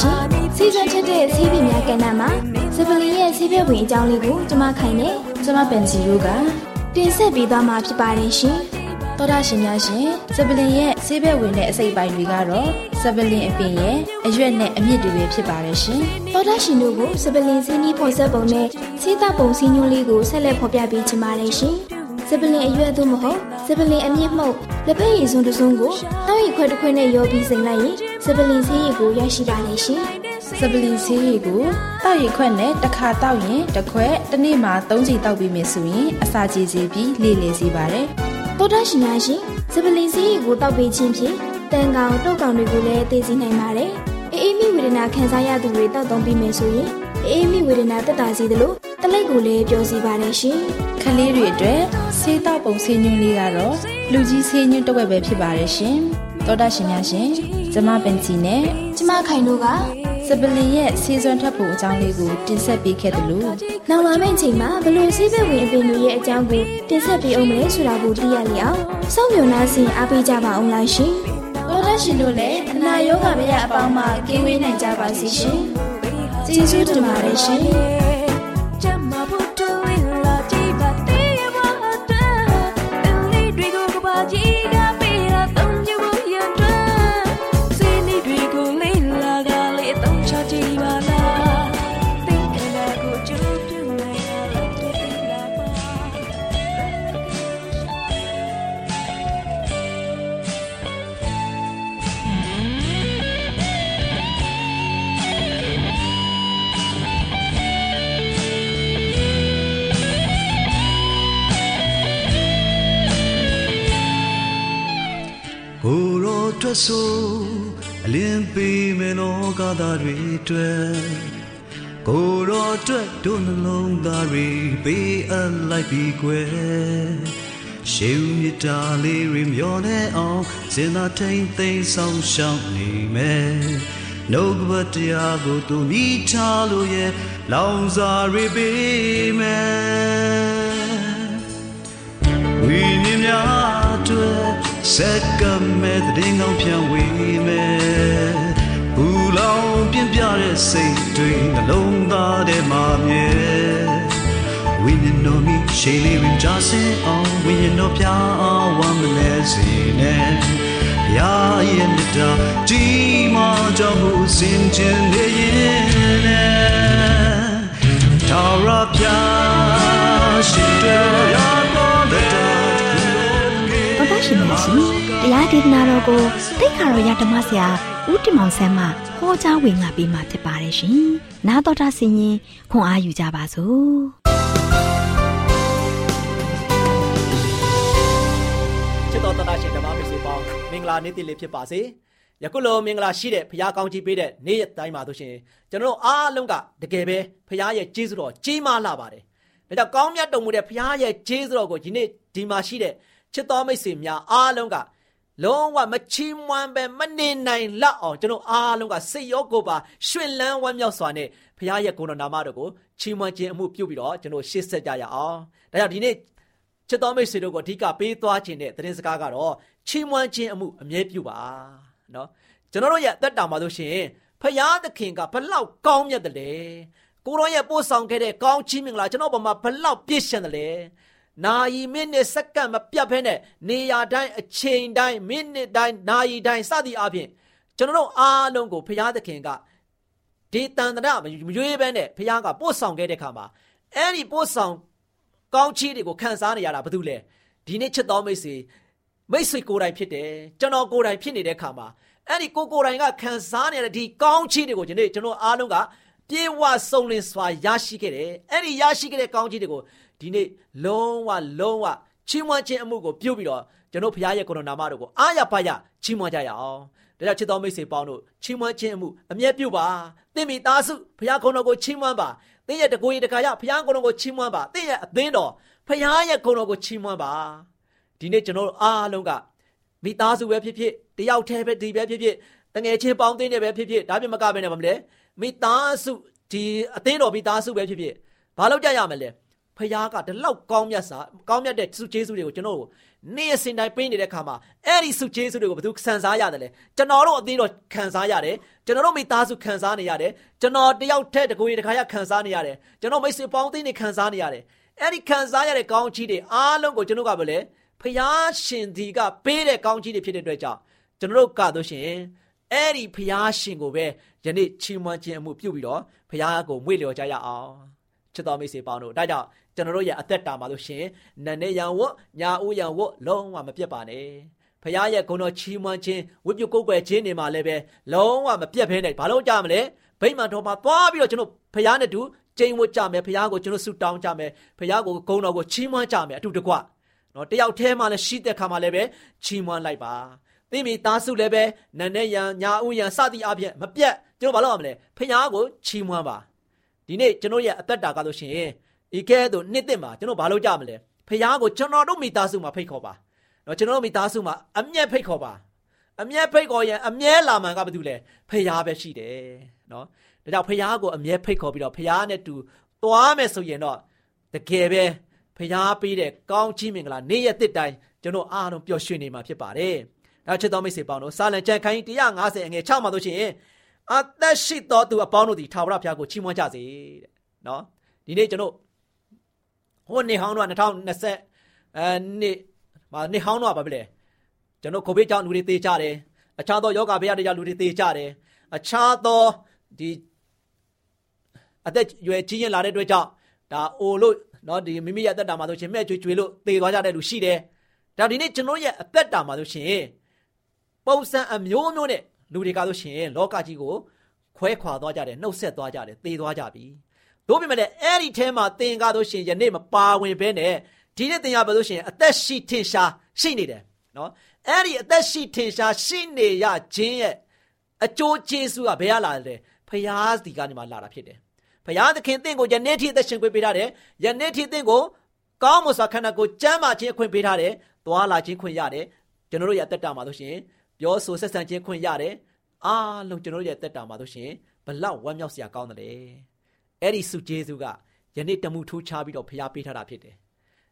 ရှင်များရှင်စီစဉ်ချက်တဲ့စီးပင်များကဏ္ဍမှာစပလီရဲ့စီးပြဝင်အကြောင်းလေးကိုကျွန်မခိုင်နေကျွန်မပန်စီရိုးကတင်ဆက်ပေးသွားမှာဖြစ်ပါတယ်ရှင်တော်တာရှင်များရှင်စပလင်ရဲ့ဆေးဘက်ဝင်တဲ့အစိပ်ပိုင်းတွေကတော့စပလင်အပင်ရဲ့အရွက်နဲ့အမြစ်တွေပဲဖြစ်ပါတယ်ရှင်တော်တာရှင်တို့ကိုစပလင်စင်းကြီးပုံစံပုံနဲ့ဆေးသားပုံစည်းညွှန်းလေးကိုဆက်လက်ဖော်ပြပေးချင်ပါတယ်ရှင် စပလင်အရွက်သို့မဟုတ်စပလင်အမြင့်မှုတ်လက်ဖက်ရည်စွန်းတစ်စုံကိုတောက်ရီခွဲတစ်ခွဲနဲ့ရောပြီးစိမ်လိုက်ရင်စပလင်ဆေးရည်ကိုရရှိပါလိမ့်ရှင်စပလင်ဆေးရည်ကိုတောက်ရီခွက်နဲ့တစ်ခါတောက်ရင်တစ်ခွက်တစ်နေ့မှာ၃ချိန်တောက်ပြီးမြင်ဆိုရင်အစာကြေစေပြီးလေလေစေပါတယ်တောတရှင်များရှင်စပလင်ဆေးရည်ကိုတောက်ပေးခြင်းဖြင့်တန်ကောင်တုတ်ကောင်တွေကိုလည်းသိသိနိုင်ပါတယ်အေးအေးမိဝေဒနာခံစားရသူတွေတောက်သုံးပြီးမယ်ဆိုရင်အေးမိဝေဒနာတက်တာစီသလို တလိပ်ကိုလည်းပြောစီပါတယ်ရှင်။ခလေးတွေအတွက်ဆေးတောက်ပုံဆေးညွှန်းလေးကတော့လူကြီးဆေးညွှန်းတစ်ဝက်ပဲဖြစ်ပါတယ်ရှင်။သောတာရှင်များရှင်ကျမပင်စီနဲ့ကျမခိုင်တို့ကစပလင်ရဲ့ဆေးစွမ်းထပ်ဖို့အကြောင်းလေးကိုတင်ဆက်ပေးခဲ့တယ်လို့နောက်လာမယ့်ချိန်မှာဘလို့ဆေးဘက်ဝင်အပင်တွေရဲ့အကြောင်းကိုတင်ဆက်ပေးအောင်မယ်ဆိုတာကိုသိရလျောက်စောင့်မျှော်နှားစဉ်အားပေးကြပါအောင်လားရှင်။သောတာရှင်တို့လည်းအနာရောဂါမရအပေါင်းမှကင်းဝေးနိုင်ကြပါစေရှင်။ကျေးဇူးတင်ပါတယ်ရှင်။ သားတွေတွေ့ကိုရောအတွက်တို့နှလုံးသားတွေပေးအပ်လိုက်ပြီးကွယ်ရှေးဦးမြတာလေးတွေမျောနေအောင်စင်သာထိန်သိမ်းဆောင်ရှောင်းနေမယ်နှုတ်ကပတရားကိုသူမိထားလို့ရဲ့လောင်စာတွေပေးမယ်ဝိညာဉ်များအတွက်စက်ကမဲ့တဲ့ငောင်းပြန်ဝေးမယ်ဘူလော င်ပြင်းပြတဲ့စိတ်တွေနှလုံးသားထဲမှာမြဲဝိညာဉ်တော်မိရှိလေးရင်ကြဆင်းအောင်ဝိညာဉ်တော်ပြအောင်ဝမ်းမလဲစေနဲ့ဘုရားရဲ့မြတ်တာကြီးမားကြောင့်ကိုစင်ကြင်နေရင်နဲ့ထာဝရဘုရားရှိတော်ရတော်တဲ့တာတော်တော်ရှင်များရှင် တရားဒေသနာတော်ကိုတိတ်ခါတော်ရဓမ္မဆရာဦးတင်မောင်ဆန်းမှဟောကြားဝင်ငါပေးมาဖြစ်ပါတယ်ရှင်။နာတော်တာဆင်ရင်ခွန်အားယူကြပါစို့။ချစ်တော်တနာရှင်ဓမ္မမိတ်ဆွေပေါင်းမင်္ဂလာနေ့တည်လေးဖြစ်ပါစေ။ယခုလိုမင်္ဂလာရှိတဲ့ဖခင်ကောင်းကြီးပေးတဲ့နေ့ရက်တိုင်းမှာဆိုရှင်ကျွန်တော်တို့အားလုံးကတကယ်ပဲဖခင်ရဲ့ကျေးဇူးတော်ကြီးမားလာပါတယ်။ဒါကြောင့်ကောင်းမြတ်တော်မူတဲ့ဖခင်ရဲ့ကျေးဇူးတော်ကိုဒီနေ့ဒီမှာရှိတဲ့ချစ်တော်မိတ်ဆွေများအားလုံးက လုံးဝမချီးမွမ်းပဲမနေနိုင်လောက်အောင်ကျွန်တော်အားလုံးကစိတ်ရောကိုယ်ပါရှင်လန်းဝမ်းမြောက်စွာနဲ့ဘုရားရဲ့ဂုဏ်တော်နာမတော်ကိုချီးမွမ်းခြင်းအမှုပြုပြီးတော့ကျွန်တော်ရှေ့ဆက်ကြရအောင်ဒါကြောင့်ဒီနေ့ချစ်တော်မိတ်ဆွေတို့ကိုအဓိကပေးသွားခြင်းတဲ့သတင်းစကားကတော့ချီးမွမ်းခြင်းအမှုအမြဲပြုပါနော်ကျွန်တော်တို့ရဲ့အသက်တာမှာဆိုရှင်ဖရာသခင်ကဘလောက်ကောင်းမြတ်တယ်လဲကိုရောရဲ့ပို့ဆောင်ခဲ့တဲ့ကောင်းချီးမင်္ဂလာကျွန်တော်ဘမှာဘလောက်ပြည့်စုံတယ်လဲ နာယီမိနစ်စက္ကန့်မပြတ်ဖဲနဲ့နေရာတိုင်းအချိန်တိုင်းမိနစ်တိုင်းနာယီတိုင်းစသည်အပြင်ကျွန်တော်တို့အားလုံးကိုဖရာသခင်ကဒီတန်တရမရွေးဘဲနဲ့ဖရာကပို့ဆောင်ခဲ့တဲ့ခါမှာအဲ့ဒီပို့ဆောင်ကောင်းချီးတွေကိုခံစားနေရတာဘာလို့လဲဒီနေ့ချစ်တော်မိတ်ဆွေမိတ်ဆွေကိုယ်တိုင်ဖြစ်တယ်ကျွန်တော်ကိုယ်တိုင်ဖြစ်နေတဲ့ခါမှာအဲ့ဒီကိုကိုယ်တိုင်ကခံစားနေရတဲ့ဒီကောင်းချီးတွေကိုဒီနေ့ကျွန်တော်အားလုံးက ပြေဝစုံလင်စွာရရှိခဲ့တယ်အဲ့ဒီရရှိခဲ့တဲ့ကောင်းချီးတွေကိုဒီနေ့လုံးဝလုံးဝချီးမွမ်းခြင်းအမှုကိုပြုပြီးတော့ကျွန်တော်ဘုရားရဲ့ကိုယ်တော်နာမတော်ကိုအားရပါရချီးမွမ်းကြရအောင်ဒါကြောင့်ချစ်တော်မိတ်ဆွေပေါင်းတို့ချီးမွမ်းခြင်းအမှုအမြဲပြုပါသင်မိသားစုဘုရားကိုယ်တော်ကိုချီးမွမ်းပါသင်ရဲ့တကိုယ်ရတခါရဘုရားကိုယ်တော်ကိုချီးမွမ်းပါသင်ရဲ့အသင်းတော်ဘုရားရဲ့ကိုယ်တော်ကိုချီးမွမ်းပါဒီနေ့ကျွန်တော်တို့အားလုံးကမိသားစုပဲဖြစ်ဖြစ်တယောက်တည်းပဲဒီပဲဖြစ်ဖြစ်တငယ်ချင်းပေါင်းသင်းတယ်ပဲဖြစ်ဖြစ်ဒါပြမကပဲနဲ့မလဲ မိသားစုဒီအသင်းတော်မိသားစုပဲဖြစ်ဖြစ်ဘာလို့ကြရမလဲဖခင်ကဒီလောက်ကောင်းမြတ်စာကောင်းမြတ်တဲ့စုကျေးဇူးတွေကိုကျွန်တော်တို့နေ့အစဉ်တိုင်းပေးနေတဲ့ခါမှာအဲ့ဒီစုကျေးဇူးတွေကိုဘယ်သူခံစားရတယ်လဲကျွန်တော်တို့အသင်းတော်ခံစားရတယ်ကျွန်တော်တို့မိသားစုခံစားနေရတယ်ကျွန်တော်တယောက်တည်းတကူရီတခါရခံစားနေရတယ်ကျွန်တော်မိတ်ဆွေပေါင်းသင်းတွေခံစားနေရတယ်အဲ့ဒီခံစားရတဲ့ကောင်းချီးတွေအားလုံးကိုကျွန်တော်ကပဲလေဖခင်ရှင်ဒီကပေးတဲ့ကောင်းချီးတွေဖြစ်တဲ့အတွက်ကြောင့်ကျွန်တော်တို့ကတော့ရှင် အဲ့ဒီဖခင်ရှင်ကိုပဲယနေ့ချီးမွမ်းခြင်းအမှုပြုပြီးတော့ဖခင်ကိုမွေ့လျော်ကြရအောင်ချစ်တော်မိတ်ဆွေပေါင်းတို့ဒါကြောင့်ကျွန်တော်တို့ရဲ့အသက်တာမှာလို့ရှင်နန်းနေရန်ဝတ်ညာဦးရန်ဝတ်လုံးဝမပြတ်ပါနဲ့ဖခင်ရဲ့ဂုဏ်တော်ချီးမွမ်းခြင်းဝိပုကုတ်ွယ်ခြင်းတွေမှာလည်းပဲလုံးဝမပြတ်ဖဲနဲ့ဘာလို့ကြမလဲဗိမာန်တော်မှာသွားပြီးတော့ကျွန်တော်ဖခင်နဲ့တူကျိန်ဝတ်ကြမယ်ဖခင်ကိုကျွန်တော်ဆုတောင်းကြမယ်ဖခင်ကိုဂုဏ်တော်ကိုချီးမွမ်းကြမယ်အတူတကွနော်တယောက်တည်းမှလည်းရှိတဲ့ခါမှလည်းပဲချီးမွမ်းလိုက်ပါ သိမိသားစုလည်းပဲနန်းနဲ့ရန်ညာဦးရန်စသည်အပြင်မပြတ်ကျွန်တော်ဘာလုပ်ရမလဲဖခင်ကိုချီးမွမ်းပါဒီနေ့ကျွန်တော်ရဲ့အသက်တာကဆိုရှင်ဤကဲ့သို့နှစ်သက်မှာကျွန်တော်ဘာလုပ်ကြမလဲဖခင်ကိုကျွန်တော်တို့မိသားစုမှာဖိတ်ခေါ်ပါနော်ကျွန်တော်တို့မိသားစုမှာအမျက်ဖိတ်ခေါ်ပါအမျက်ဖိတ်ခေါ်ရင်အမြဲလာမှန်ကဘာတူလဲဖခင်ပဲရှိတယ်နော်ဒါကြောင့်ဖခင်ကိုအမြဲဖိတ်ခေါ်ပြီးတော့ဖခင်နဲ့တူသွားမယ်ဆိုရင်တော့တကယ်ပဲဖခင်ပေးတဲ့ကောင်းချီးမင်္ဂလာနေ့ရက်တစ်တိုင်းကျွန်တော်အားလုံးပျော်ရွှင်နေမှာဖြစ်ပါတယ် နောက်ချစ်တော်မိတ်ဆွေပေါင်းတို့စာလံကြံခိုင်း150အငယ်6မှာဆိုရှင်အသက်ရှိသောသူအပေါင်းတို့သည်ထာဝရဘုရားကိုချီးမွမ်းကြစေတဲ့နော်ဒီနေ့ကျွန်တော်ဟိုနေဟောင်းတော့2020အဲနေ့မနေဟောင်းတော့ဘာဖြစ်လဲကျွန်တော်ကိုဗစ်ကြောင့်လူတွေသေကြတယ်အခြားသောယောဂဗျာတွေကြောင့်လူတွေသေကြတယ်အခြားသောဒီအသက်ရွယ်ကြီးရင်လာတဲ့အတွက်ကြောင့်ဒါအိုလို့နော်ဒီမိမိရဲ့အသက်တာမှာဆိုရှင်မဲ့ကျွေကျွေလို့သေသွားကြတဲ့လူရှိတယ်ဒါဒီနေ့ကျွန်တော်ရဲ့အသက်တာမှာဆိုရှင် ပုံစံအမျိုးမျိုးနဲ့လူတွေကဆိုရှင်လောကကြီးကိုခွဲခွာသွားကြတယ်နှုတ်ဆက်သွားကြတယ်သေသွားကြပြီတို့ပြင်မဲ့အဲ့ဒီထဲမှာသင်ကားဆိုရှင်ယနေ့မပါဝင်ဘဲနဲ့ဒီနေ့သင်ရပါလို့ရှင်အသက်ရှိထင်ရှားရှိနေတယ်နော်အဲ့ဒီအသက်ရှိထင်ရှားရှိနေရခြင်းရဲ့အကျိုးကျေးဇူးကဘယ်ရလာလဲဖရာစီကနေမှလာတာဖြစ်တယ်ဖရာသခင်တင့်ကိုယနေ့ထိအသက်ရှင်ခွင့်ပေးထားတယ်ယနေ့ထိတင့်ကိုကောင်းမွန်စွာခန္ဓာကိုယ်ကျမ်းမာခြင်းအခွင့်ပေးထားတယ်သွားလာခြင်းခွင့်ရတယ်ကျွန်တော်တို့ရဲ့အသက်တာမှာဆိုရှင် ပြောဆိုဆက်ဆံခြင်းခွင့်ရတယ်အားလုံးကျွန်တော်တို့ရဲ့အသက်တာမှာဆိုရှင်ဘလောက်ဝမ်းမြောက်စရာကောင်းတယ်အဲ့ဒီစုကျေးဇူးကယနေ့တမှုထူးခြားပြီးတော့ဖရာပေးထားတာဖြစ်တယ်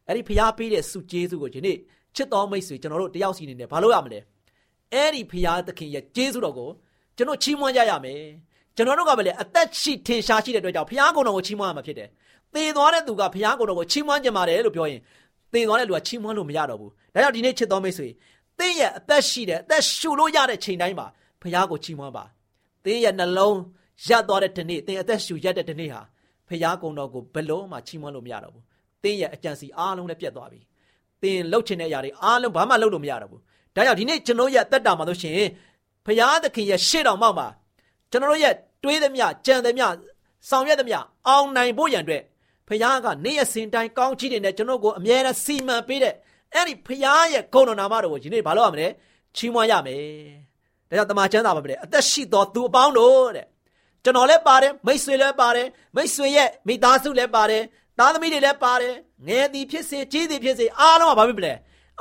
အဲ့ဒီဖရာပေးတဲ့စုကျေးဇူးကိုယနေ့ချစ်တော်မိတ်ဆွေကျွန်တော်တို့တယောက်စီနေနဲ့ဘာလို့ရမလဲအဲ့ဒီဖရာသခင်ရဲ့ကျေးဇူးတော်ကိုကျွန်တော်ချီးမွမ်းကြရမယ်ကျွန်တော်တို့ကပဲလေအသက်ရှိထင်ရှားရှိတဲ့အတွက်ကြောင့်ဖရာကုံတော်ကိုချီးမွမ်းရမှာဖြစ်တယ်သေသွားတဲ့သူကဖရာကုံတော်ကိုချီးမွမ်းကြပါတယ်လို့ပြောရင်သေသွားတဲ့လူကချီးမွမ်းလို့မရတော့ဘူးဒါကြောင့်ဒီနေ့ချစ်တော်မိတ်ဆွေ သင်ရဲ့အသက်ရှိတဲ့အသက်ရှူလို့ရတဲ့ချိန်တိုင်းမှာဖရာကိုချီးမွမ်းပါသင်ရဲ့နှလုံးရပ်သွားတဲ့ဒီနေ့သင်အသက်ရှူရက်တဲ့ဒီနေ့ဟာဖရာကုံတော်ကိုဘယ်လို့မှချီးမွမ်းလို့မရတော့ဘူးသင်ရဲ့အကြံစီအားလုံးလည်းပြတ်သွားပြီသင်လှုပ်ချင်တဲ့အရာတွေအားလုံးဘာမှလှုပ်လို့မရတော့ဘူးဒါကြောင့်ဒီနေ့ကျွန်တော်ရဲ့အသက်တာမှာလို့ရှိရင်ဖရာသခင်ရဲ့ရှေ့တော်မှောက်မှာကျွန်တော်ရဲ့တွေးသမျှကြံသမျှဆောင်ရွက်သမျှအောင်နိုင်ဖို့ရန်အတွက်ဖရာကနေ့ရက်စဉ်တိုင်းကောင်းချီးတဲ့ကျွန်တော်ကိုအမြဲတမ်းစီမံပေးတဲ့ အဲ့ဒီဖရာရဲ့ဂုဏ်တော်နာမတော်ကိုဒီနေ့ဘာလို့ရမလဲချီးမွမ်းရမယ်ဒါကြောင့်တမန်ကျမ်းစာမှာပဲအသက်ရှိတော်သူအပေါင်းတို့တဲ့ကျွန်တော်လည်းပါတယ်မိတ်ဆွေလည်းပါတယ်မိတ်ဆွေရဲ့မိသားစုလည်းပါတယ်သားသမီးတွေလည်းပါတယ်ငယ်သည်ဖြစ်စေကြီးသည်ဖြစ်စေအားလုံးကဘာဖြစ်မလဲ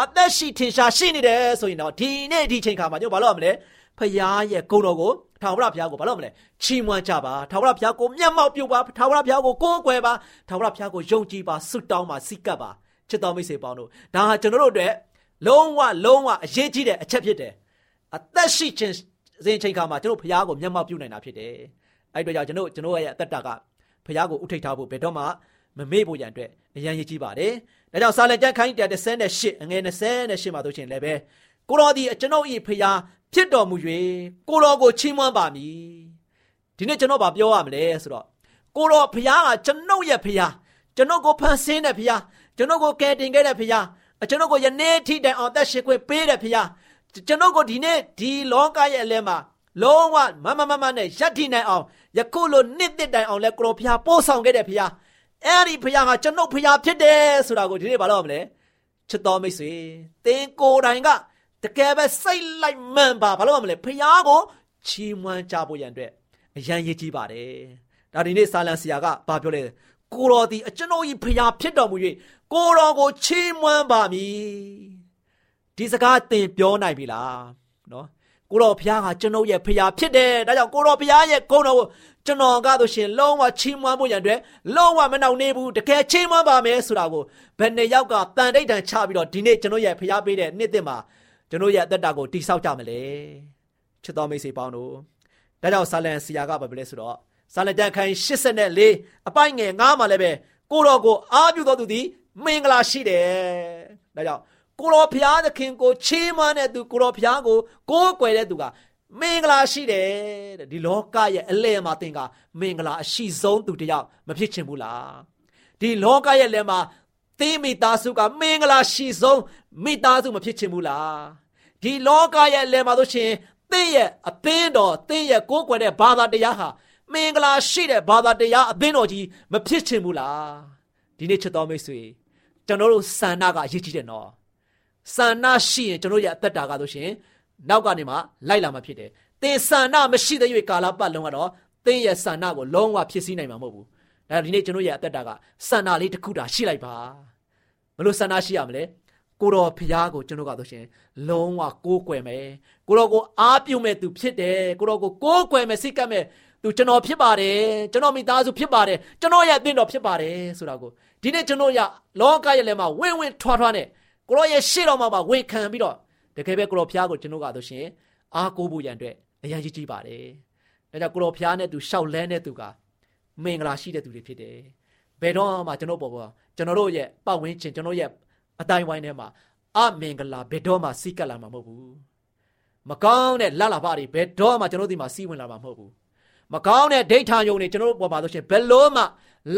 အသက်ရှိထင်ရှားရှိနေတယ်ဆိုရင်တော့ဒီနေ့ဒီချိန်ခါမှာကျွန်တော်ဘာလို့ရမလဲဖရာရဲ့ဂုဏ်တော်ကိုထာဝရဘုရားကိုဘာလို့မလဲချီးမွမ်းကြပါထာဝရဘုရားကိုမျက်မှောက်ပြုပါထာဝရဘုရားကိုကိုးကွယ်ပါထာဝရဘုရားကိုယုံကြည်ပါဆုတောင်းပါစိတ်ကပ်ပါ ချစ်တော်မိတ်ဆွေပေါင်းတို့ဒါဟာကျွန်တော်တို့အတွက်လုံးဝလုံးဝအရေးကြီးတဲ့အချက်ဖြစ်တယ်အသက်ရှိခြင်းစဉ်ချိန်ခါမှာကျွန်တော်ဘုရားကိုမျက်မှောက်ပြုနိုင်တာဖြစ်တယ်အဲ့တို့ကြောင့်ကျွန်တော်ကျွန်တော်ရဲ့အသက်တာကဘုရားကိုဥထိတ်ထားဖို့ဘယ်တော့မှမမေ့ဖို့ရန်အတွက်အရန်ရည်ကြီးပါတယ်ဒါကြောင့်စာလံကျမ်းခိုင်း138အငယ်28မှာတို့ချင်းလည်းပဲကိုတော်ဒီကျွန်တော်ဤဖရာဖြစ်တော်မူ၍ကိုတော်ကိုချီးမွမ်းပါမည်ဒီနေ့ကျွန်တော်ဗာပြောရမလဲဆိုတော့ကိုတော်ဖရာကကျွန်ုပ်ရဲ့ဖရာကျွန်ုပ်ကိုဖန်ဆင်းတဲ့ဖရာ ကျွန်ုပ်ကိုကယ်တင်ခဲ့တဲ့ဖရာကျွန်ုပ်ကိုယနေ့ထိတိုင်အောင်သက်ရှင်ခွင့်ပေးတဲ့ဖရာကျွန်ုပ်ကိုဒီနေ့ဒီလောကရဲ့အလဲမှာလုံးဝမမမမနဲ့ရပ်တည်နိုင်အောင်ယခုလိုနှစ်သက်တိုင်အောင်လဲကိုတော်ဖရာပို့ဆောင်ခဲ့တဲ့ဖရာအဲ့ဒီဖရာကကျွန်ုပ်ဖရာဖြစ်တယ်ဆိုတာကိုဒီနေ့ဘာလို့ရမလဲချစ်တော်မိတ်ဆွေသင်ကိုယ်တိုင်ကတကယ်ပဲစိတ်လိုက်မှန်ပါဘာလို့မလဲဖះကိုချီးမွမ်းကြဖို့ရန်အတွက်အရန်ရည်ကြီးပါတယ်ဒါဒီနေ့ဆာလန်ဆရာကဘာပြောလဲ ကိုတော်ဒီအကျွန်ုပ်ဤဖះဖြစ်တော်မူ၍ကိုတော်ကိုချီးမွမ်းပါမည်ဒီစကားသင်ပြောနိုင်ပြီလားနော်ကိုတော်ဖះကကျွန်ုပ်ရဲ့ဖះဖြစ်တယ်ဒါကြောင့်ကိုတော်ဖះရဲ့ဂုဏ်တော်ကိုကျွန်တော်ကားဆိုရှင်လုံးဝချီးမွမ်းဖို့ရန်အတွက်လုံးဝမနှောင့်နှေးဘူးတကယ်ချီးမွမ်းပါမယ်ဆိုတာကိုဘယ်နှစ်ယောက်ကတန်တိတ်တန်ချပြီးတော့ဒီနေ့ကျွန်တော်ရဲ့ဖះပေးတဲ့နှစ်သက်မှာကျွန်တော်ရဲ့အသက်တာကိုတိဆောက်ကြမလဲချစ်တော်မိတ်ဆွေပေါင်းတို့ဒါကြောင့်ဆာလန်ဆရာကဘာပြောလဲဆိုတော့ ဆာလန်တန်ခိုင်84အပိုင်ငယ်9မှာလည်းပဲကိုတော်ကိုအားပြုတော်သူသည်မင်္ဂလာရှိတယ်ဒါကြောင့်ကိုတော်ဘုရားသခင်ကိုချီးမွမ်းတဲ့သူကိုတော်ဘုရားကိုကိုးကွယ်တဲ့သူကမင်္ဂလာရှိတယ်တဲ့ဒီလောကရဲ့အလယ်မှာသင်ကမင်္ဂလာအရှိဆုံးသူတယောက်မဖြစ်ချင်ဘူးလားဒီလောကရဲ့လယ်မှာသင်မိသားစုကမင်္ဂလာရှိဆုံးမိသားစုမဖြစ်ချင်ဘူးလားဒီလောကရဲ့လယ်မှာဆိုရှင်သင်ရဲ့အသင်းတော်သင်ရဲ့ကိုးကွယ်တဲ့ဘာသာတရားဟာ မင်္ဂလာရှိတဲ့ဘာသာတရားအသင်းတော်ကြီးမဖြစ်ချင်ဘူးလားဒီနေ့ချစ်တော်မိတ်ဆွေကျွန်တော်တို့ဆန္ဒကအရေးကြီးတယ်နော်ဆန္ဒရှိရင်ကျွန်တော်ရဲ့အသက်တာကဆိုရှင်နောက်ကနေမှလိုက်လာမှာဖြစ်တယ်သင်ဆန္ဒမရှိတဲ့၍ကာလပတ်လုံးကတော့သင်ရဲ့ဆန္ဒကိုလုံးဝဖြစ်စည်းနိုင်မှာမဟုတ်ဘူးဒါဒီနေ့ကျွန်တော်ရဲ့အသက်တာကဆန္ဒလေးတစ်ခုတာရှိလိုက်ပါဘလို့ဆန္ဒရှိရမလဲကိုတော်ဖျားကိုကျွန်တော်ကဆိုရှင်လုံးဝကိုးကွယ်မယ်ကိုတော်ကိုအားပြုမဲ့သူဖြစ်တယ်ကိုတော်ကိုကိုးကွယ်မယ်စိတ်ကပ်မဲ့ သူကျွန်တော်ဖြစ်ပါတယ်ကျွန်တော်မိသားစုဖြစ်ပါတယ်ကျွန်တော်ရဲ့အသင်းတော်ဖြစ်ပါတယ်ဆိုတာကိုဒီနေ့ကျွန်တော်ရလောကရဲ့လည်းမှာဝင်းဝင်းထွားထွားနဲ့ကိုတော်ရဲ့ရှေ့တော်မှာဝန်ခံပြီးတော့တကယ်ပဲကိုတော်ဖျားကိုကျွန်တော်ကဆိုရှင်အားကိုးဖို့ရန်အတွက်အရန်ကြီးကြီးပါတယ်ဒါကြောင့်ကိုတော်ဖျားနဲ့သူရှောက်လဲတဲ့သူကမင်္ဂလာရှိတဲ့သူတွေဖြစ်တယ်ဘယ်တော့မှကျွန်တော်ပေါ်ပေါ်ကျွန်တော်တို့ရဲ့ပတ်ဝန်းကျင်ကျွန်တော်ရဲ့အတိုင်းဝိုင်းထဲမှာအမင်္ဂလာဘယ်တော့မှစီးကပ်လာမှာမဟုတ်ဘူးမကောင်းတဲ့လလပါတွေဘယ်တော့မှကျွန်တော်ဒီမှာစီးဝင်လာမှာမဟုတ်ဘူး မကောင်းတဲ့ဒိဋ္ဌာယုံတွေကျွန်တော်တို့ပေါ်မှာဆိုရှင်ဘယ်လို့မှ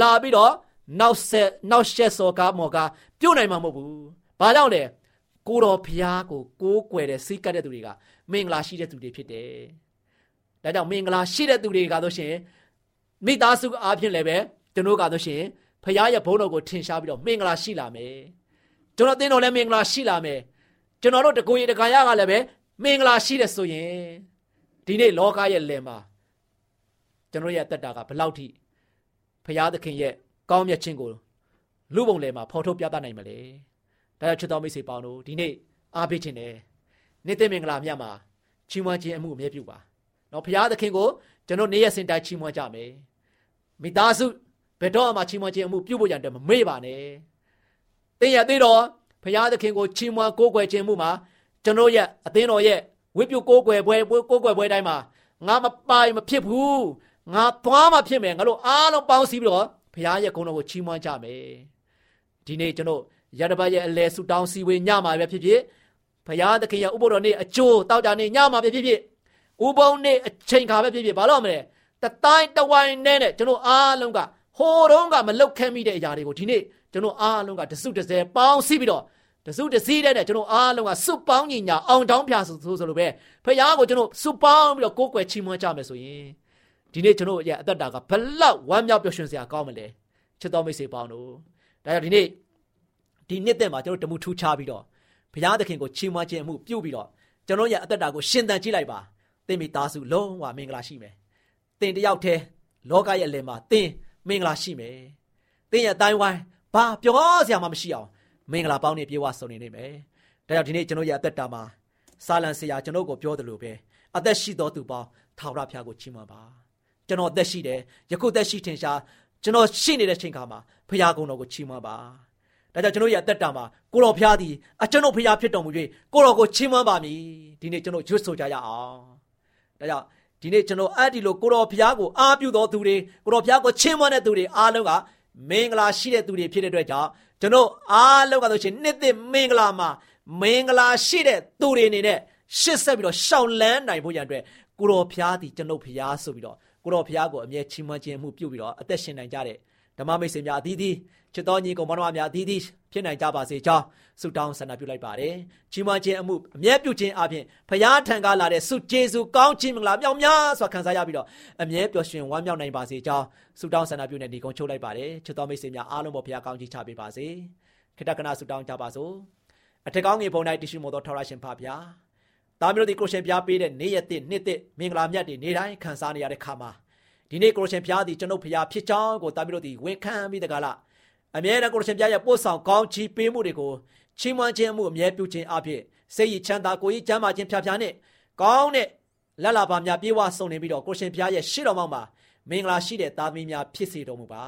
လာပြီးတော့နောက်ဆက်နောက်ရှက်စော်ကားမော်ကားပြုတ်နိုင်မှာမဟုတ်ဘူးဘာကြောင့်လဲကိုတော်ဖျားကိုကိုးကွယ်တဲ့စိတ်ကပ်တဲ့သူတွေကမင်္ဂလာရှိတဲ့သူတွေဖြစ်တယ်ဒါကြောင့်မင်္ဂလာရှိတဲ့သူတွေကဆိုရှင်မိသားစုအားဖြင့်လည်းပဲကျွန်တော်ကဆိုရှင်ဖျားရဲ့ဘုန်းတော်ကိုထင်ရှားပြီးတော့မင်္ဂလာရှိလာမယ်ကျွန်တော်သင်တော်လည်းမင်္ဂလာရှိလာမယ်ကျွန်တော်တို့တကိုယ်ရတခါရကလည်းပဲမင်္ဂလာရှိတယ်ဆိုရင်ဒီနေ့လောကရဲ့လယ်မှာ ကျွန်တော်ရဲ့အသက်တာကဘလောက်ထိဖရာသခင်ရဲ့ကောင်းမြတ်ခြင်းကိုလူပုံလယ်မှာဖော်ထုတ်ပြသနိုင်မလဲဒါကြောင့်ချစ်တော်မိတ်ဆွေပေါင်းတို့ဒီနေ့အားပေးခြင်းနဲ့နေ့သိမင်္ဂလာမြတ်မှာချီးမွမ်းခြင်းအမှုအမြဲပြုပါနော်ဖရာသခင်ကိုကျွန်တော်နေ့ရက်စဉ်တိုင်းချီးမွမ်းကြမယ်မိသားစုဘယ်တော့မှချီးမွမ်းခြင်းအမှုပြုဖို့ရတဲ့မမေ့ပါနဲ့တင်းရသေးတော့ဖရာသခင်ကိုချီးမွမ်းကိုးကွယ်ခြင်းမှုမှာကျွန်တော်ရဲ့အသင်းတော်ရဲ့ဝိပုကိုးကွယ်ပွဲကိုးကွယ်ပွဲတိုင်းမှာငါမပိုင်မဖြစ်ဘူး ငါသွားမှဖြစ်မယ်ငါတို့အားလုံးပေါင်းစည်းပြီးတော့ဘုရားရဲ့ဂုဏ်တော်ကိုချီးမွမ်းကြမယ်ဒီနေ့ကျွန်တော်ရတပတ်ရဲ့အလဲဆူတောင်းစီဝေညမှာပဲဖြစ်ဖြစ်ဘုရားသခင်ရဲ့ဥပုဒ်တော်နေ့အကျိုးတောက်ကြနေ့ညမှာပဲဖြစ်ဖြစ်ဥပုံနေ့အချိန်ခါပဲဖြစ်ဖြစ်ဘာလို့မလဲတတိုင်းတဝိုင်းနဲ့ကျွန်တော်အားလုံးကဟိုတုန်းကမလုတ်ခဲမိတဲ့အရာတွေကိုဒီနေ့ကျွန်တော်အားလုံးကတစုတစဲပေါင်းစည်းပြီးတော့တစုတစည်းတဲ့ကျွန်တော်အားလုံးကစွပေါင်းညီညာအောင်တောင်းပြဆိုဆိုလိုပဲဖခင်ကိုကျွန်တော်စွပေါင်းပြီးတော့ကိုးကွယ်ချီးမွမ်းကြမယ်ဆိုရင် ဒီနေ့ကျွန်တော်ရဲ့အသက်တာကဘလောက်ဝမ်းမြောက်ပျော်ရွှင်စရာကောင်းမလဲချစ်တော်မိတ်ဆွေပေါင်းတို့ဒါကြောင့်ဒီနေ့ဒီနှစ်သက်မှာကျွန်တော်တမှုထူးခြားပြီးတော့ဘုရားသခင်ကိုချီးမွမ်းခြင်းအမှုပြုပြီးတော့ကျွန်တော်ရဲ့အသက်တာကိုရှင်သန်ကြည့်လိုက်ပါသင်မိသားစုလုံးဝမင်္ဂလာရှိမယ်သင်တယောက်တည်းလောကရဲ့အလယ်မှာသင်မင်္ဂလာရှိမယ်သင်ရဲ့အတိုင်းဝိုင်းဘာပြောစရာမှမရှိအောင်မင်္ဂလာပေါင်းနေပြေဝဆုံနေနေမယ်ဒါကြောင့်ဒီနေ့ကျွန်တော်ရဲ့အသက်တာမှာစာလံဆရာကျွန်တော်ကိုပြောတယ်လို့ပဲအသက်ရှိတော်သူပေါင်းထာဝရဘုရားကိုချီးမွမ်းပါ ကျွန်တော်အသက်ရှိတယ်ယခုသက်ရှိထင်ရှားကျွန်တော်ရှိနေတဲ့ချိန်ခါမှာဖရာကုံတော်ကိုချီးမွမ်းပါဒါကြောင့်ကျွန်တော်ရဲ့အသက်တာမှာကိုတော်ဖရာသည်အကျွန်ုပ်ဖရာဖြစ်တော်မူ၍ကိုတော်ကိုချီးမွမ်းပါမည်ဒီနေ့ကျွန်တော်ရွတ်ဆိုကြရအောင်ဒါကြောင့်ဒီနေ့ကျွန်တော်အဲ့ဒီလိုကိုတော်ဖရာကိုအားပြုတော်သူတွေကိုတော်ဖရာကိုချီးမွမ်းတဲ့သူတွေအားလုံးကမင်္ဂလာရှိတဲ့သူတွေဖြစ်တဲ့အတွက်ကြောင့်ကျွန်တော်အားလုံးကဆိုရှင်နှစ်သက်မင်္ဂလာမှာမင်္ဂလာရှိတဲ့သူတွေအနေနဲ့ရှစ်ဆက်ပြီးတော့ရှောင်လန်းနိုင်ဖို့ရန်အတွက်ကိုတော်ဖရာသည်ကျွန်ုပ်ဖရာဆိုပြီးတော့ ကိုတော်ဖရာကိုအမြဲချီးမွမ်းခြင်းမှုပြုပြီးတော့အသက်ရှင်နိုင်ကြတဲ့ဓမ္မမိတ်ဆွေများအသီးသီးချစ်တော်ညီကောင်မောင်နှမများအသီးသီးဖြစ်နိုင်ကြပါစေကြောင်းဆုတောင်းဆန္ဒပြုလိုက်ပါတယ်ချီးမွမ်းခြင်းအမှုအမြဲပြုခြင်းအပြင်ဖရာထံကလာတဲ့ဆုကျေးဇူးကောင်းခြင်းမင်္ဂလာမြောက်များစွာခံစားရပြီးတော့အမြဲပျော်ရွှင်ဝမ်းမြောက်နိုင်ပါစေကြောင်းဆုတောင်းဆန္ဒပြုနေဒီကုန်းချုပ်လိုက်ပါတယ်ချစ်တော်မိတ်ဆွေများအားလုံးပေါ်ဖရာကောင်းကြီးချပေးပါစေခိတ္တကနာဆုတောင်းကြပါစို့အထက်ကောင်းငယ်ပုံ၌တရှိမို့သောထောရရှင်ဖပါဗျာ သားမျိုးတို့ဒီကိုရှင်ပြပေးတဲ့နေ့ရက်တစ်နှစ်တစ်မင်္ဂလာမြတ်တွေနေ့တိုင်းခံစားနေရတဲ့ခါမှာဒီနေ့ကိုရှင်ဖျားသည်ကျွန်ုပ်ဖျားဖြစ်ကြောင်းကိုတာမီတို့သည်ဝန်ခံပြီးတကလားအမြဲတမ်းကိုရှင်ဖျားရဲ့ပို့ဆောင်ကောင်းချီးပေးမှုတွေကိုချီးမွမ်းခြင်းမှုအမြဲပြုခြင်းအဖြစ်စိတ်ရချမ်းသာကိုယ်ရည်ချမ်းသာခြင်းဖြာဖြာနဲ့ကောင်းတဲ့လက်လာပါများပြေဝဆုံနေပြီးတော့ကိုရှင်ဖျားရဲ့ရှေ့တော်မှာမင်္ဂလာရှိတဲ့သားသမီးများဖြစ်စေတော်မူပါ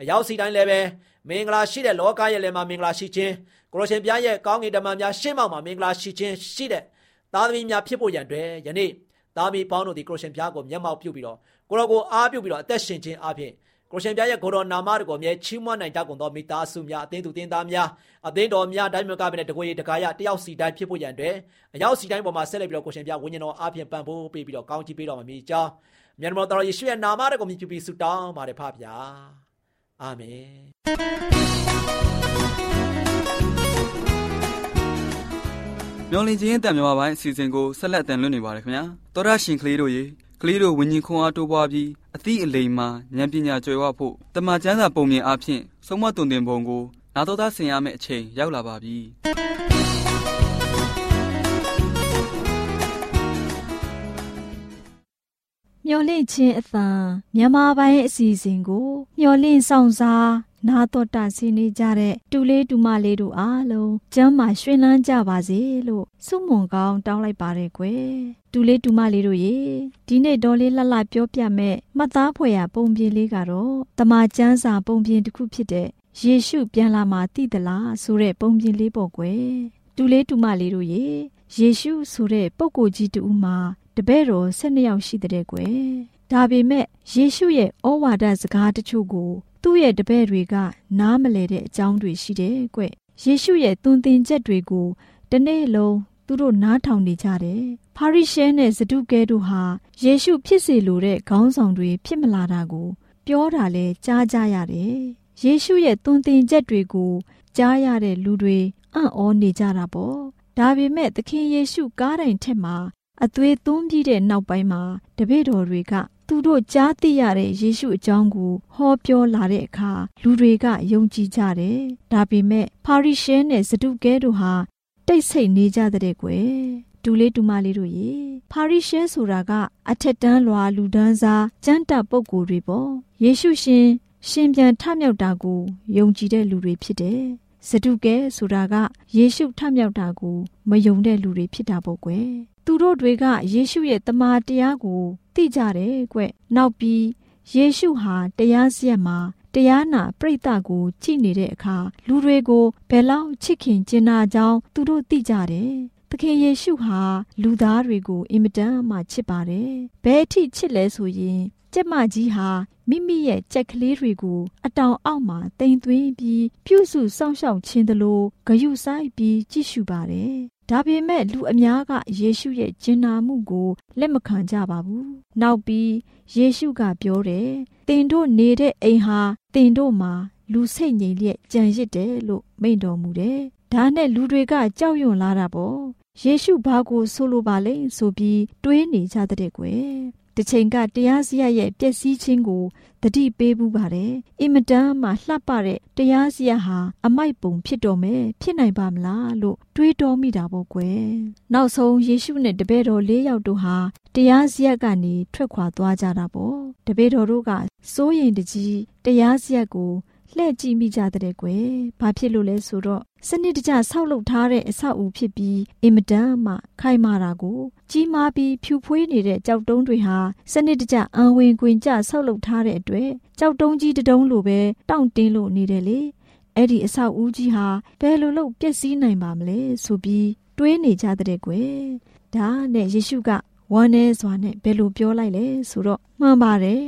အရောက်စီတိုင်းလည်းပဲမင်္ဂလာရှိတဲ့လောကရဲ့လည်းမှာမင်္ဂလာရှိခြင်းကိုရှင်ဖျားရဲ့ကောင်းကင်တမန်များရှေ့မှောက်မှာမင်္ဂလာရှိခြင်းရှိတဲ့ သားသမီးများဖြစ်ဖို့ရန်အတွက်ယနေ့သားမီးပေါင်းတို့ဒီကိုရှင်ဖျားကိုမျက်မှောက်ပြုပြီးတော့ကိုရောကိုအားပြုပြီးတော့အသက်ရှင်ခြင်းအပြင်ကိုရှင်ပြရဲ့ကိုတော်နာမတော်ကိုမြဲချီးမွမ်းနိုင်ကြကုန်သောမိသားစုများအသင်းသူတင်းသားများအသင်းတော်များတိုင်းမြို့ကပဲတကွေတကားရတယောက်စီတိုင်းဖြစ်ဖို့ရန်အတွက်အရောက်စီတိုင်းပေါ်မှာဆက်လက်ပြီးတော့ကိုရှင်ပြဝိညာဉ်တော်အပြင်ပံ့ပိုးပေးပြီးတော့ကောင်းချီးပေးတော်မမီကြောင်းမြန်တော်တော်ယေရှုရဲ့နာမတော်ကိုမြည်ပြီးဆုတောင်းပါတယ်ဖပါဗျာအာမင် မျော်လင့်ခြင်းတန်မြမပိုင်းအစီအစဉ်ကိုဆက်လက်တင်လွှင့်နေပါတယ်ခင်ဗျာတော်ရရှင်ကလေးတို့ရေကလေးတို့ဝิญဉ်ခွန်အားတိုးပွားပြီးအသည့်အလိမ်မှာဉာဏ်ပညာကျွယ်ဝဖို့တမန်ကျမ်းစာပုံမြင်အားဖြင့်ဆုံးမတုန်တင်ပုံကိုနာတော်သားဆင်ရမယ့်အချိန်ရောက်လာပါပြီမျော်လင့်ခြင်းအသံမြန်မာပိုင်းအစီအစဉ်ကိုမျော်လင့်ဆောင်စား နာတော်တာဆင်းနေကြတဲ့တူလေးတူမလေးတို့အားလုံးကျမ်းမာရွှင်လန်းကြပါစေလို့ဆုမွန်ကောင်းတောင်းလိုက်ပါတယ်ကွယ်တူလေးတူမလေးတို့ရေဒီနေ့တော်လေးလှလှပြောပြမဲ့မှတ်သားဖွယ်ရာပုံပြင်လေးကတော့တမချန်းစာပုံပြင်တစ်ခုဖြစ်တဲ့ယေရှုပြန်လာမှသိသလားဆိုတဲ့ပုံပြင်လေးပေါ့ကွယ်တူလေးတူမလေးတို့ရေယေရှုဆိုတဲ့ပုဂ္ဂိုလ်ကြီးတူမှာတပည့်တော်၁၂ယောက်ရှိတဲ့ကွယ်ဒါပေမဲ့ယေရှုရဲ့ဩဝါဒစကားတချို့ကို သူ့ရဲ့တပည့်တွေက နားမလည်တဲ့အကြောင်းတွေရှိတယ်ကွ။ယေရှုရဲ့သွန်သင်ချက်တွေကို တနေ့လုံးသူတို့နားထောင်နေကြတယ်။ဖာရိရှဲနဲ့ဇဒုကဲတို့ဟာယေရှုဖြစ်စေလိုတဲ့ခေါင်းဆောင်တွေဖြစ်မလာတာကို ပြောတာလဲကြားကြရတယ်။ယေရှုရဲ့သွန်သင်ချက်တွေကိုကြားရတဲ့လူတွေအံ့ဩနေကြတာပေါ့။ဒါပေမဲ့သခင်ယေရှုကားတိုင်ထက်မှာအသွေးသွန်းပြီးတဲ့နောက်ပိုင်းမှာတပည့်တော်တွေက သူတို့ကြားသိရတဲ့ယေရှုအကြောင်းကိုဟောပြောလာတဲ့အခါလူတွေကယုံကြည်ကြတယ်။ဒါပေမဲ့ပါရိရှဲနဲ့ဇဒုကဲတို့ဟာတိတ်ဆိတ်နေကြတဲ့ကွယ်တူလေးတူမလေးတို့ရေဖာရိရှဲဆိုတာကအထက်တန်းလွာလူဒန်းစားကျမ်းတပ်ပုဂ္ဂိုလ်တွေပေါ့ယေရှုရှင် ရှင်ပြန်ထမြောက်တာကိုယုံကြည်တဲ့လူတွေဖြစ်တယ်စတုကဲဆိုတာကယေရှုထမြောက်တာကိုမယုံတဲ့လူတွေဖြစ်တာပေါ့ကွယ် သူတို့တွေကယေရှုရဲ့တမန်တရားကိုသိကြတယ်ကွနောက်ပြီးယေရှုဟာတရားစရက်မှာတရားနာပြိတ္တကိုကြည်နေတဲ့အခါလူတွေကိုဘယ်လောက်ချစ်ခင်ကျင်နာကြောင်းသူတို့သိကြတယ်သခင်ယေရှုဟာလူသားတွေကိုအင်မတန်မှချစ်ပါတယ်။ဘယ်အထိချစ်လဲဆိုရင် ကျက်မကြီးဟာမိမိရဲ့ကြက်ကလေးတွေကို အတောင်အောက်မှာတင်သွင်းပြီးပြုစုစောင့်ရှောက်ခြင်းတလို့ဂယုဆိုင်ပြီးကြည့်ရှုပါတယ်။ဒါပေမဲ့လူအများကယေရှုရဲ့ကျင်နာမှုကိုလက်မခံကြပါဘူး။နောက်ပြီးယေရှုကပြောတယ်။တင်တို့နေတဲ့အိမ်ဟာတင်တို့မှာလူစိတ်ငြိမ်လျက်ကြံရစ်တယ်လို့မိန့်တော်မူတယ်။ဒါနဲ့လူတွေကကြောက်ရွံ့လာတာပေါ့။ယေရှုဘာကိုဆိုလိုပါလဲဆိုပြီးတွေးနေကြတဲ့ကွယ် တစ်ချိန်ကတရားစရရဲ့ပျက်စီးခြင်းကိုတတိပေးဘူးပါတယ်အင်မတန်မှလှပတဲ့တရားစရဟာအမိုက်ပုံဖြစ်တော်မယ်ဖြစ်နိုင်ပါမလားလို့တွေးတောမိတာပေါ့ကွယ်နောက်ဆုံးယေရှုနဲ့တပည့်တော်၄ယောက်တို့ဟာတရားစရကနေထွက်ခွာသွားကြတာပေါ့တပည့်တော်တို့ကစိုးရိမ်တကြီးတရားစရကိုလှည့်ကြည့်မိကြတဲ့ကွယ်ဘာဖြစ်လို့လဲဆိုတော့ စနစ်တကျဆောက်လုပ်ထားတဲ့အဆောက်အဦဖြစ်ပြီးအင်မတန်မှခိုင်မာတာကိုကြီးမားပြီးဖြူဖွေးနေတဲ့ကြောက်တုံးတွေဟာစနစ်တကျအံဝင်ကွင်ကျဆောက်လုပ်ထားတဲ့အတွက်ကြောက်တုံးကြီးတတုံးလိုပဲတောင့်တင်းလို့နေတယ်လေအဲ့ဒီအဆောက်အဦကြီးဟာဘယ်လိုလုပ်ပျက်စီးနိုင်ပါမလဲဆိုပြီးတွေးနေကြတဲ့ကွယ်ဒါနဲ့ယေရှုကဝမ်းနေစွာနဲ့ဘယ်လိုပြောလိုက်လဲဆိုတော့မှန်ပါတယ်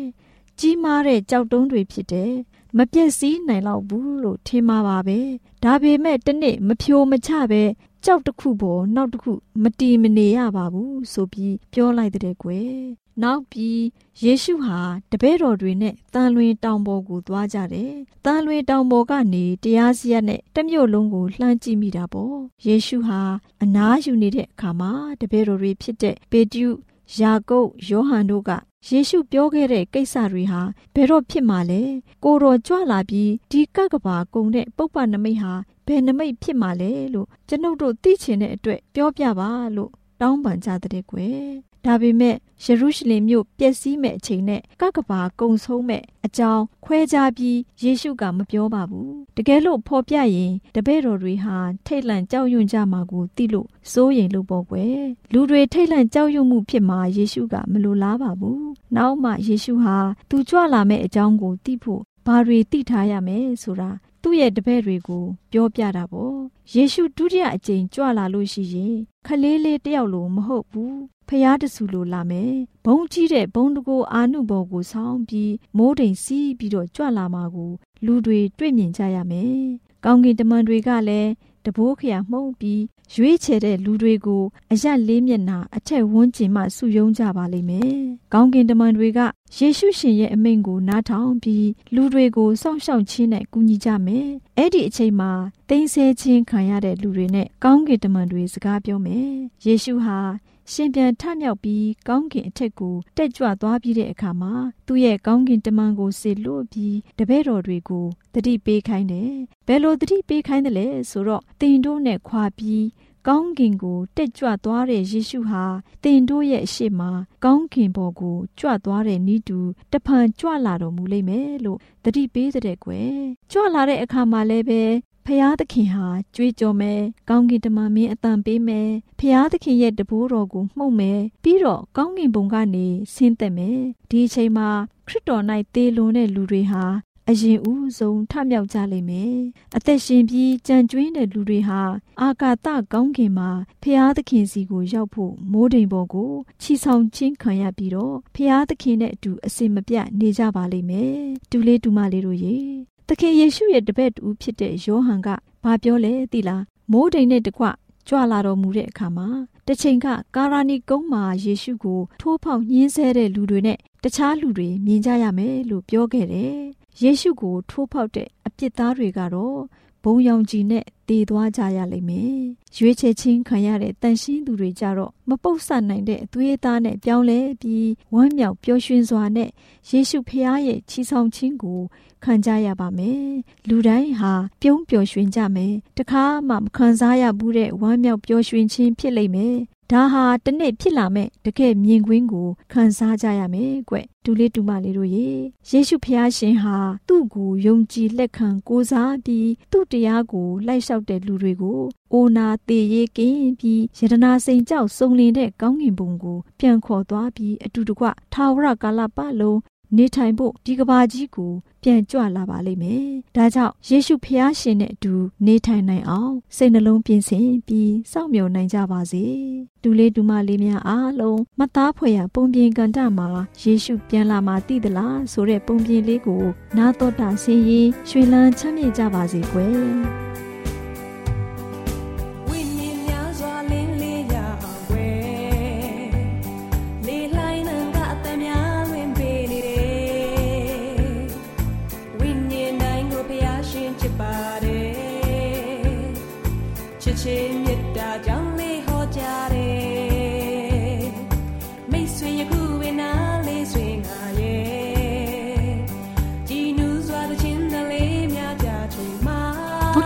ကြီးမားတဲ့ကြောက်တုံးတွေဖြစ်တယ် မပြည့်စည်နိုင်တော့ဘူးလို့ထင်မှာပါပဲဒါပေမဲ့တနေ့မဖြိုမချပဲကြောက်တစ်ခုပေါ်နောက်တစ်ခုမတီမနေရပါဘူးဆိုပြီးပြောလိုက်တဲ့ကွယ်နောက်ပြီးယေရှုဟာတပည့်တော်တွေနဲ့တန်လွင်တောင်ပေါ်ကိုသွားကြတယ်။တန်လွင်တောင်ပေါ်ကနေတရားစီရင်နဲ့တမြို့လုံးကိုလှမ်းကြည့်မိတာပေါ့။ယေရှုဟာအနားယူနေတဲ့အခါမှာတပည့်တော်တွေဖြစ်တဲ့ပေတရုယာကုပ်ယောဟန်တို့က ယေရှုပြောခဲ့တဲ့ကိစ္စတွေဟာဘယ်တော့ဖြစ်မှာလဲကိုတော်ကြွလာပြီးဒီကကဘာကုံတဲ့ပုပ္ပနမိတ်ဟာဘယ်နမိတ်ဖြစ်မှာလဲလို့ကျွန်ုပ်တို့သိချင်တဲ့အတွက်ပြောပြပါလို့တောင်းပန်ကြတဲ့ကွယ် ဒါပေမဲ့ယေရုရှလင်မြို့ပျက်စီးမဲ့အချိန်နဲ့ကကဘာကုံဆုံးမဲ့အကြောင်းခွဲခြားပြီးယေရှုကမပြောပါဘူးတကယ်လို့ဖော်ပြရင်တပည့်တော်တွေဟာထိတ်လန့်ကြောက်ရွံ့ကြမှာကိုသိလို့စိုးရိမ်လို့ပေါ့ကွယ်လူတွေထိတ်လန့်ကြောက်ရွံ့မှုဖြစ်မှာယေရှုကမလိုလားပါဘူးနောက်မှယေရှုဟာသူကြွလာမဲ့အကြောင်းကိုသိဖို့ ဘာတွေသိထားရမယ်ဆိုတာသူ့ရဲ့တပည့်တွေကိုပြောပြတာပေါ့ယေရှုဒုတိယအကြိမ်ကြွလာလို့ရှိရင်ခလေးလေးတယောက်လိုမဟုတ်ဘူးဖျားတဆူလိုလာမယ်ဘုံကြီးတဲ့ဘုံတကိုအာနုဘော်ကိုဆောင်းပြီးမိုးတိမ်စီးပြီးတော့ကြွလာမှာကိုလူတွေတွေ့မြင်ကြရမယ်ကောင်းကင်တမန်တွေကလည်း တဘိုးခရမှုန့်ပြီးရွေးချယ်တဲ့လူတွေကိုအရက်လေးမျက်နှာအထက်ဝန်းကျင်မှစုယုံကြပါလိမ့်မယ်။ကောင်းကင်တမန်တွေကယေရှုရှင်ရဲ့အမိန့်ကိုနားထောင်ပြီးလူတွေကိုစောင့်ရှောက်ခြင်းနဲ့ကူညီကြမယ်။အဲ့ဒီအချိန်မှာတင်းဆဲခြင်းခံရတဲ့လူတွေနဲ့ကောင်းကင်တမန်တွေစကားပြောမယ်။ယေရှုဟာ ရှင်ပြန်ထမြောက်ပြီးကောင်းကင်အထက်ကိုတက်ကြွသွားပြီးတဲ့အခါမှာသူ့ရဲ့ကောင်းကင်တမန်ကိုဆေလွတ်ပြီးတပည့်တော်တွေကိုတတိပေးခိုင်းတယ်။ဘယ်လိုတတိပေးခိုင်းတယ်လဲဆိုတော့တင်တို့နဲ့ခွာပြီးကောင်းကင်ကိုတက်ကြွသွားတဲ့ယေရှုဟာတင်တို့ရဲ့အရှိမကောင်းကင်ဘော်ကိုကြွသွားတဲ့ဤတူတဖန်ကြွလာတော်မူလိမ့်မယ်လို့တတိပေးတဲ့ကွယ်ကြွလာတဲ့အခါမှာလည်းပဲ ဖျားသခင်ဟာကြွေးကြော်မယ်ကောင်းကင်တမန်မင်းအတန်ပေးမယ်ဖျားသခင်ရဲ့တဘိုးတော်ကိုမှုတ်မယ်ပြီးတော့ကောင်းကင်ဘုံကနေဆင်းသက်မယ်ဒီအချိန်မှာခရစ်တော်၌သေလွန်တဲ့လူတွေဟာအရင်ဦးဆုံးထမြောက်ကြလိမ့်မယ်။အသက်ရှင်ပြီးကြံကျွင်းတဲ့လူတွေဟာအာကာသကောင်းကင်မှာဖျားသခင်စီကိုရောက်ဖို့မိုးတိမ်ပေါ်ကိုချီဆောင်ခြင်းခံရပြီးတော့ဖျားသခင်နဲ့အတူအစင်မပြတ်နေကြပါလိမ့်မယ်။တူလေးတူမလေးတို့ရေ သခင်ယေရှုရဲ့တပည့်တူဖြစ်တဲ့ယောဟန်ကဘာပြောလဲသိလားမိုးတိမ်နဲ့တကွကြွလာတော်မူတဲ့အခါမှာတစ်ချိန်ကကာရာနီကုန်းမှာယေရှုကိုထိုးဖောက်ညှင်းဆဲတဲ့လူတွေနဲ့တခြားလူတွေမြင်ကြရမယ်လို့ပြောခဲ့တယ်။ယေရှုကိုထိုးဖောက်တဲ့အပြစ်သားတွေကတော့ ဘုံရောင်ကြီးနဲ့တည်သွားကြရလိမ့်မယ်။ရွေးချယ်ခြင်းခံရတဲ့တန်ရှင်းသူတွေကြတော့မပုတ်ဆနိုင်တဲ့အသွေးသားနဲ့ပြောင်းလဲပြီးဝမ်းမြောက်ပျော်ရွှင်စွာနဲ့ယေရှုဖခင်ရဲ့ချီဆောင်ခြင်းကိုခံကြရပါမယ်။လူတိုင်းဟာပြုံးပျော်ရွှင်ကြမယ်။တခါမှမခံစားရဘူးတဲ့ဝမ်းမြောက်ပျော်ရွှင်ခြင်းဖြစ်လိမ့်မယ်။ ဒါဟာတနေ့ဖြစ်လာမဲ့တကယ်မြင်ကွင်းကိုခံစားကြရမယ်ကွ။ဒူလေးဒူမလေးတို့ရေယေရှုဖျားရှင်ဟာသူ့ကိုယုံကြည်လက်ခံကိုးစားပြီးသူ့တရားကိုလိုက်လျှောက်တဲ့လူတွေကိုအိုနာသေးရေးကင်းပြီးယတနာစိန်ကြောက်စုံလင်တဲ့ကောင်းကင်ဘုံကိုပြန်ခေါ်သွားပြီးအတူတကွထာဝရကာလပတ်လုံးနေထိုင်ဖို့ဒီကဘာကြီးကို ပြန်ကြွလာပါလိမ့်မယ်။ဒါကြောင့်ယေရှုဖျားရှင်နဲ့အတူနေထိုင်နိုင်အောင်စိတ်နှလုံးပြင်ဆင်ပြီးစောင့်မျှော်နိုင်ကြပါစေ။ဒူလေးဒူမလေးများအားလုံးမသားဖွယ်ရပုံပြင်ကန်တမှာယေရှုပြန်လာမှသိသလားဆိုတဲ့ပုံပြင်လေးကိုနာတော်တာဆင်းရင်ရွှေလန်းချမ်းမြေ့ကြပါစေကွယ်။။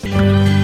တို့ရဲ့